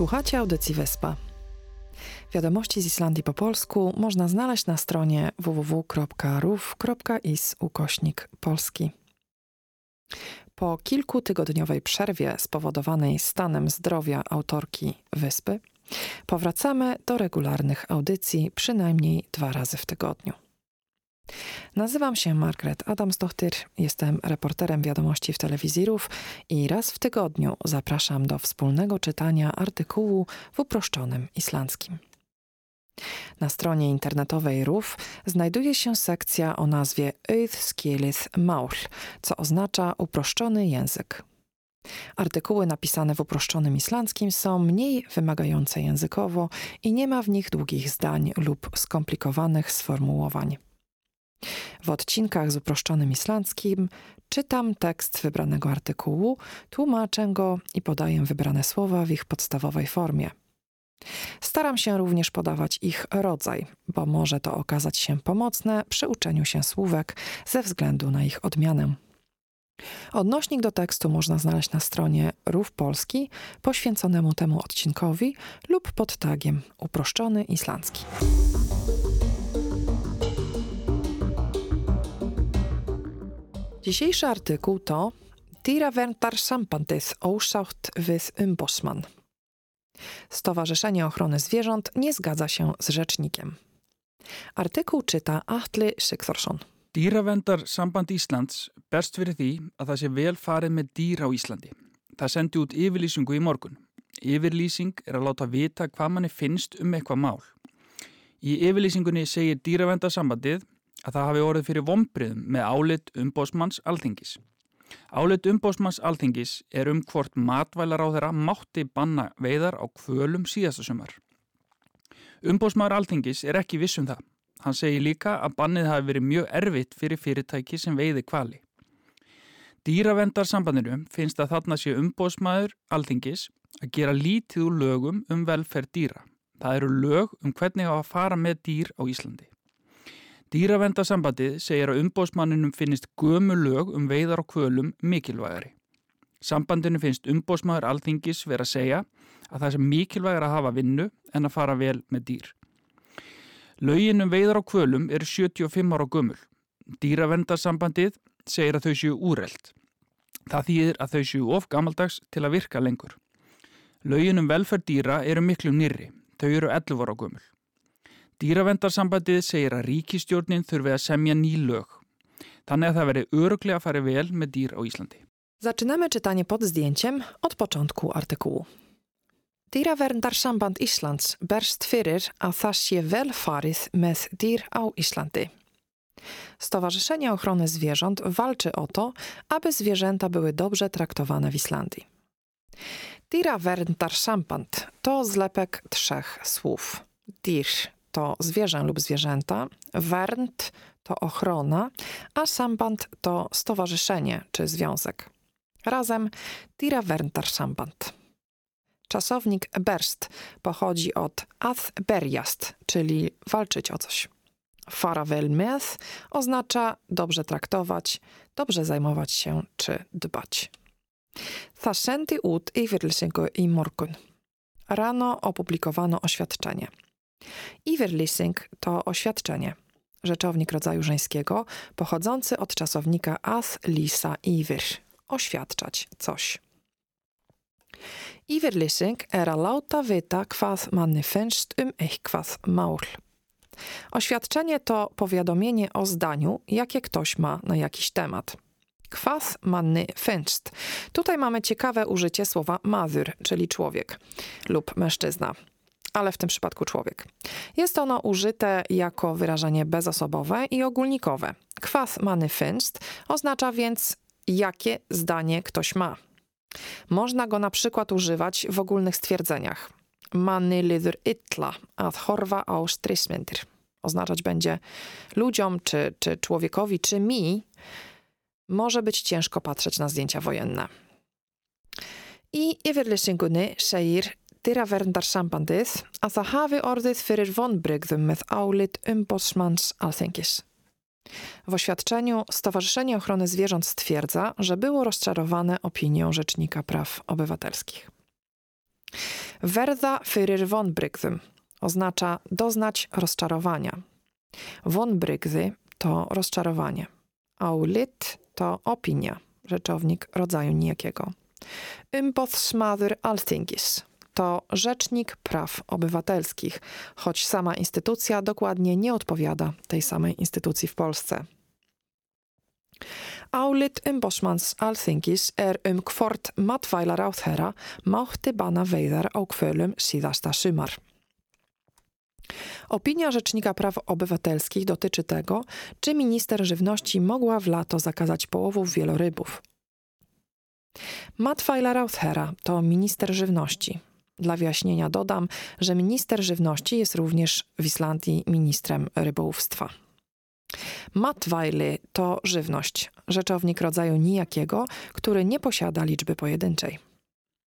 Słuchacie audycji Wyspa. Wiadomości z Islandii po polsku można znaleźć na stronie www.ruf.is ukośnik polski. Po kilkutygodniowej przerwie spowodowanej stanem zdrowia autorki Wyspy, powracamy do regularnych audycji przynajmniej dwa razy w tygodniu. Nazywam się Margaret Adamsdochtyr, jestem reporterem wiadomości w telewizjów i raz w tygodniu zapraszam do wspólnego czytania artykułu w uproszczonym islandzkim. Na stronie internetowej RUF znajduje się sekcja o nazwie Auðskilith Maul, co oznacza uproszczony język. Artykuły napisane w uproszczonym islandzkim są mniej wymagające językowo i nie ma w nich długich zdań lub skomplikowanych sformułowań. W odcinkach z uproszczonym islandzkim czytam tekst wybranego artykułu, tłumaczę go i podaję wybrane słowa w ich podstawowej formie. Staram się również podawać ich rodzaj, bo może to okazać się pomocne przy uczeniu się słówek ze względu na ich odmianę. Odnośnik do tekstu można znaleźć na stronie Rów Polski poświęconemu temu odcinkowi lub pod tagiem uproszczony islandzki. Dzisiejszy artykuł to Dýraverndarsambandið ósátt with Umbosman. Stowarzyszenie Ochrony Zwierząt nie zgadza się z rzecznikiem. Artykuł czyta Atli Sigþórsson. Dýravendarsamband Íslands berst fyrir því að það sé vel farið með dýr á Íslandi. Það sendi út yfirlýsingu í morgun. Yfirlýsing er að láta vita hvað manni finnst um eitthvað mál. Í yfirlýsingunni segir Dýravendarsambandið að það hafi orðið fyrir vombriðum með álit umbósmanns alþingis. Álit umbósmanns alþingis er um hvort matvælar á þeirra mátti banna veiðar á kvölum síðasta sumar. Umbósmaður alþingis er ekki viss um það. Hann segir líka að bannið hafi verið mjög erfitt fyrir fyrirtæki sem veiði kvali. Dýravendarsambandinu finnst að þarna sé umbósmaður alþingis að gera lítið úr lögum um velferð dýra. Það eru lög um hvernig á að fara með dýr á Íslandi. Dýravendasambandið segir að umbósmanninum finnist gömu lög um veiðar og kvölum mikilvægari. Sambandinu finnst umbósmaður alþingis verið að segja að það sem mikilvægir að hafa vinnu en að fara vel með dýr. Laugin um veiðar og kvölum eru 75 ára gömul. Dýravendasambandið segir að þau séu úreld. Það þýðir að þau séu of gamaldags til að virka lengur. Laugin um velferð dýra eru miklu nýri. Þau eru 11 ára gömul. Dýravendarsambandið segir að ríkistjórnin þurfi að semja ný lög. Þannig að það veri öruglega að fara vel með dýr á Íslandi. Zaczynamy czytanie pod zdjęciem od początku artykułu. Dýraverndarsamband Íslands berst fyrir að það sé velfarið með dýr á Íslandi. Stowarzyszenie Ochrony Zwierząt walczy o to, aby zwierzęta były dobrze traktowane w Islandii. Dýraverndarsamband to zlepek trzech słów. Dýr to zwierzę lub zwierzęta, Wernt to ochrona, a Samband to stowarzyszenie czy związek. Razem Tira Werntar Samband. Czasownik berst pochodzi od ath berjast, czyli walczyć o coś. Faravel meth oznacza dobrze traktować, dobrze zajmować się czy dbać. Thasenti ut i morgun. Rano opublikowano oświadczenie. Iverlissing to oświadczenie, rzeczownik rodzaju żeńskiego, pochodzący od czasownika as lisa iver, oświadczać coś. Iverlissing er að láta vita hvað manni finnst um eitthvað mál. Oświadczenie to powiadomienie o zdaniu, jakie ktoś ma na jakiś temat. Kwas manny finnst. Tutaj mamy ciekawe użycie słowa mazur, czyli człowiek lub mężczyzna ale w tym przypadku człowiek. Jest ono użyte jako wyrażenie bezosobowe i ogólnikowe. Kwas manifest oznacza więc jakie zdanie ktoś ma. Można go na przykład używać w ogólnych stwierdzeniach. Manny liður illa að horfa á strismyndir. Oznaczać będzie ludziom, czy, czy człowiekowi, czy mi może być ciężko patrzeć na zdjęcia wojenne. I yfirlýsingunni segir dýraverndarsambandið að það hafi orðið fyrir vonbrygðum með álit umbosmans alþengis. W oświadczeniu Stowarzyszenie Ochrony Zwierząt stwierdza, że było rozczarowane opinią Rzecznika Praw Obywatelskich. Verða fyrir vonbrygðum oznacza doznać rozczarowania. Vonbrygdy to rozczarowanie. Aulit to opinia, rzeczownik rodzaju nijakiego. Umboðsmaður Alþingis to rzecznik praw obywatelskich, choć sama instytucja dokładnie nie odpowiada tej samej instytucji w Polsce. Alþingis er bana. Opinia Rzecznika Praw Obywatelskich dotyczy tego, czy minister żywności mogła w lato zakazać połowów wielorybów. Matwajla Rauthera to minister żywności. Dla wyjaśnienia dodam, że minister żywności jest również w Islandii ministrem rybołówstwa. Matwajly to żywność, rzeczownik rodzaju nijakiego, który nie posiada liczby pojedynczej.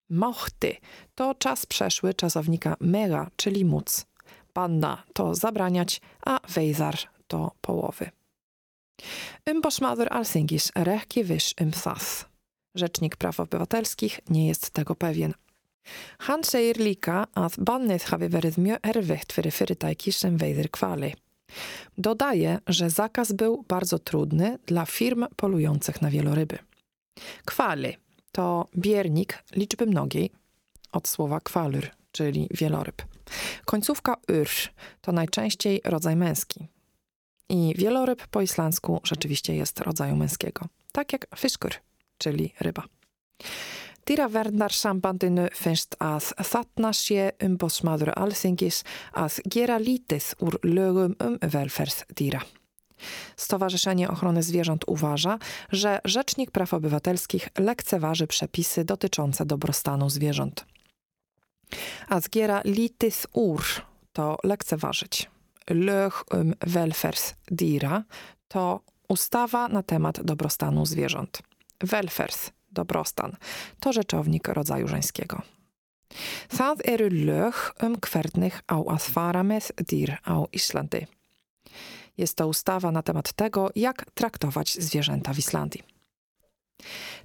Mochty to czas przeszły czasownika mega, czyli móc. Panna to zabraniać, a wejzar to połowy. Er ekki viss um það. Rzecznik Praw Obywatelskich nie jest tego pewien. Han segir líka að bannið hafi verið mjög erfitt fyrir fyrirtæki sem veiðir hvali. Dodaje, że zakaz był bardzo trudny dla firm polujących na wieloryby. Kwali to biernik liczby mnogiej, od słowa kwalur, czyli wieloryb. Końcówka yr to najczęściej rodzaj męski. I wieloryb po islandzku rzeczywiście jest rodzaju męskiego. Tak jak fiskur, czyli ryba. Dýravernarsambandinu finnst að þarna sé umbóðsmaður alþingis að gera lítið úr lögum um welferð dýra. Stowarzyszenie Ochrony Zwierząt uważa, że Rzecznik Praw Obywatelskich lekceważy przepisy dotyczące dobrostanu zwierząt. A zgiera litis ur to lekceważyć. Lög um welfers dira to ustawa na temat dobrostanu zwierząt. Welfers, dobrostan, to rzeczownik rodzaju żeńskiego. Það eru lög um hvernig á að fara með dýr á Islandi. Jest to ustawa na temat tego, jak traktować zwierzęta w Islandii.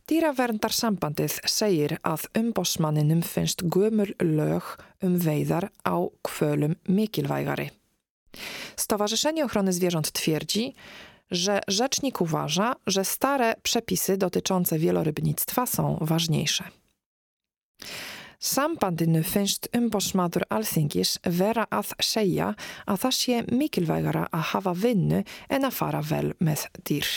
Dýraverndarsambandið segir að umbósmanninum finnst gömul lög um veiðar á kvölum mikilvægari. Stowarzyszenie Ochrony Zwierząt twierdzi, że rzecznik uważa, że stare przepisy dotyczące wielorybnictwa są ważniejsze. Sambandinu finnst umbósmaður Alþingis vera að segja að það sé mikilvægara að hafa vinnu en að fara vel með dýr.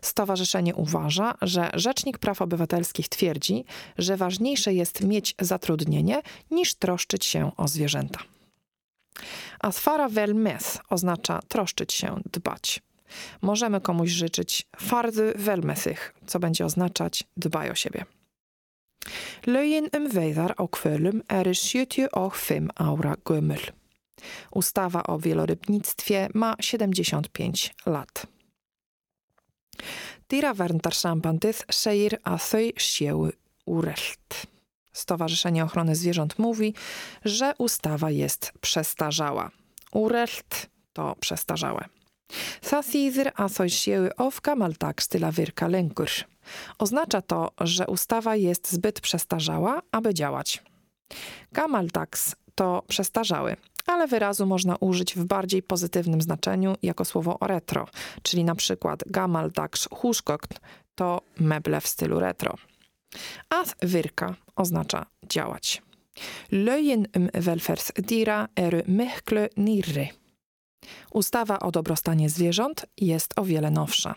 Stowarzyszenie uważa, że Rzecznik Praw Obywatelskich twierdzi, że ważniejsze jest mieć zatrudnienie niż troszczyć się o zwierzęta. Asfara vel mes oznacza troszczyć się, dbać. Możemy komuś życzyć fardy velmesych, co będzie oznaczać dbaj o siebie. Lögin um veiðar á kvölum eru 75 ára gömul. Ustawa o wielorybnictwie ma 75 lat. Dýraverndarsambandið segir að þau séu úrelt. Stowarzyszenie Ochrony Zwierząt mówi, że ustawa jest przestarzała. Urelt to przestarzałe. Það þýðir að þau séu of gamaldags til að virka lengur. Oznacza to, że ustawa jest zbyt przestarzała, aby działać. Gamaldags to przestarzały, ale wyrazu można użyć w bardziej pozytywnym znaczeniu jako słowo retro, czyli na przykład gamaldags húsgögn to meble w stylu retro. Að virka oznacza działać. Lögin um velferðsdýra eru miklu nýrri. Ustawa o dobrostanie zwierząt jest o wiele nowsza.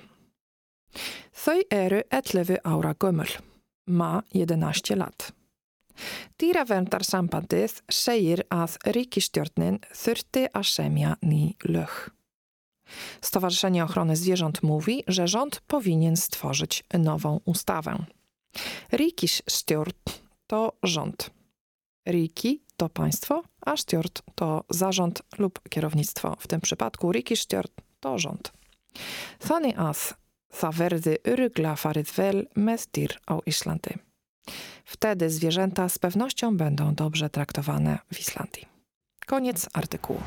Þau eru 11 ára gömul. Ma 11 lat. Dýraverndarsambandið segir að ríkistjórnin þurfti að semja ný lög. Stowarzyszenie Ochrony Zwierząt mówi, że rząd powinien stworzyć nową ustawę. Ríkisstjórn to rząd. Riki to państwo, a stjórn to zarząd lub kierownictwo. W tym przypadku ríkisstjórn to rząd. Þannig að það verði öruglega farið vel með. Wtedy zwierzęta z pewnością będą dobrze traktowane w Islandii. Koniec artykułu.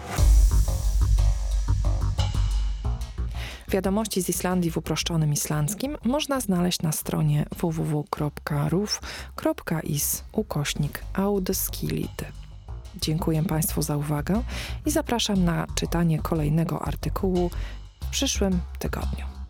Wiadomości z Islandii w uproszczonym islandzkim można znaleźć na stronie www.ruf.is ukośnik. Dziękuję Państwu za uwagę i zapraszam na czytanie kolejnego artykułu w przyszłym tygodniu.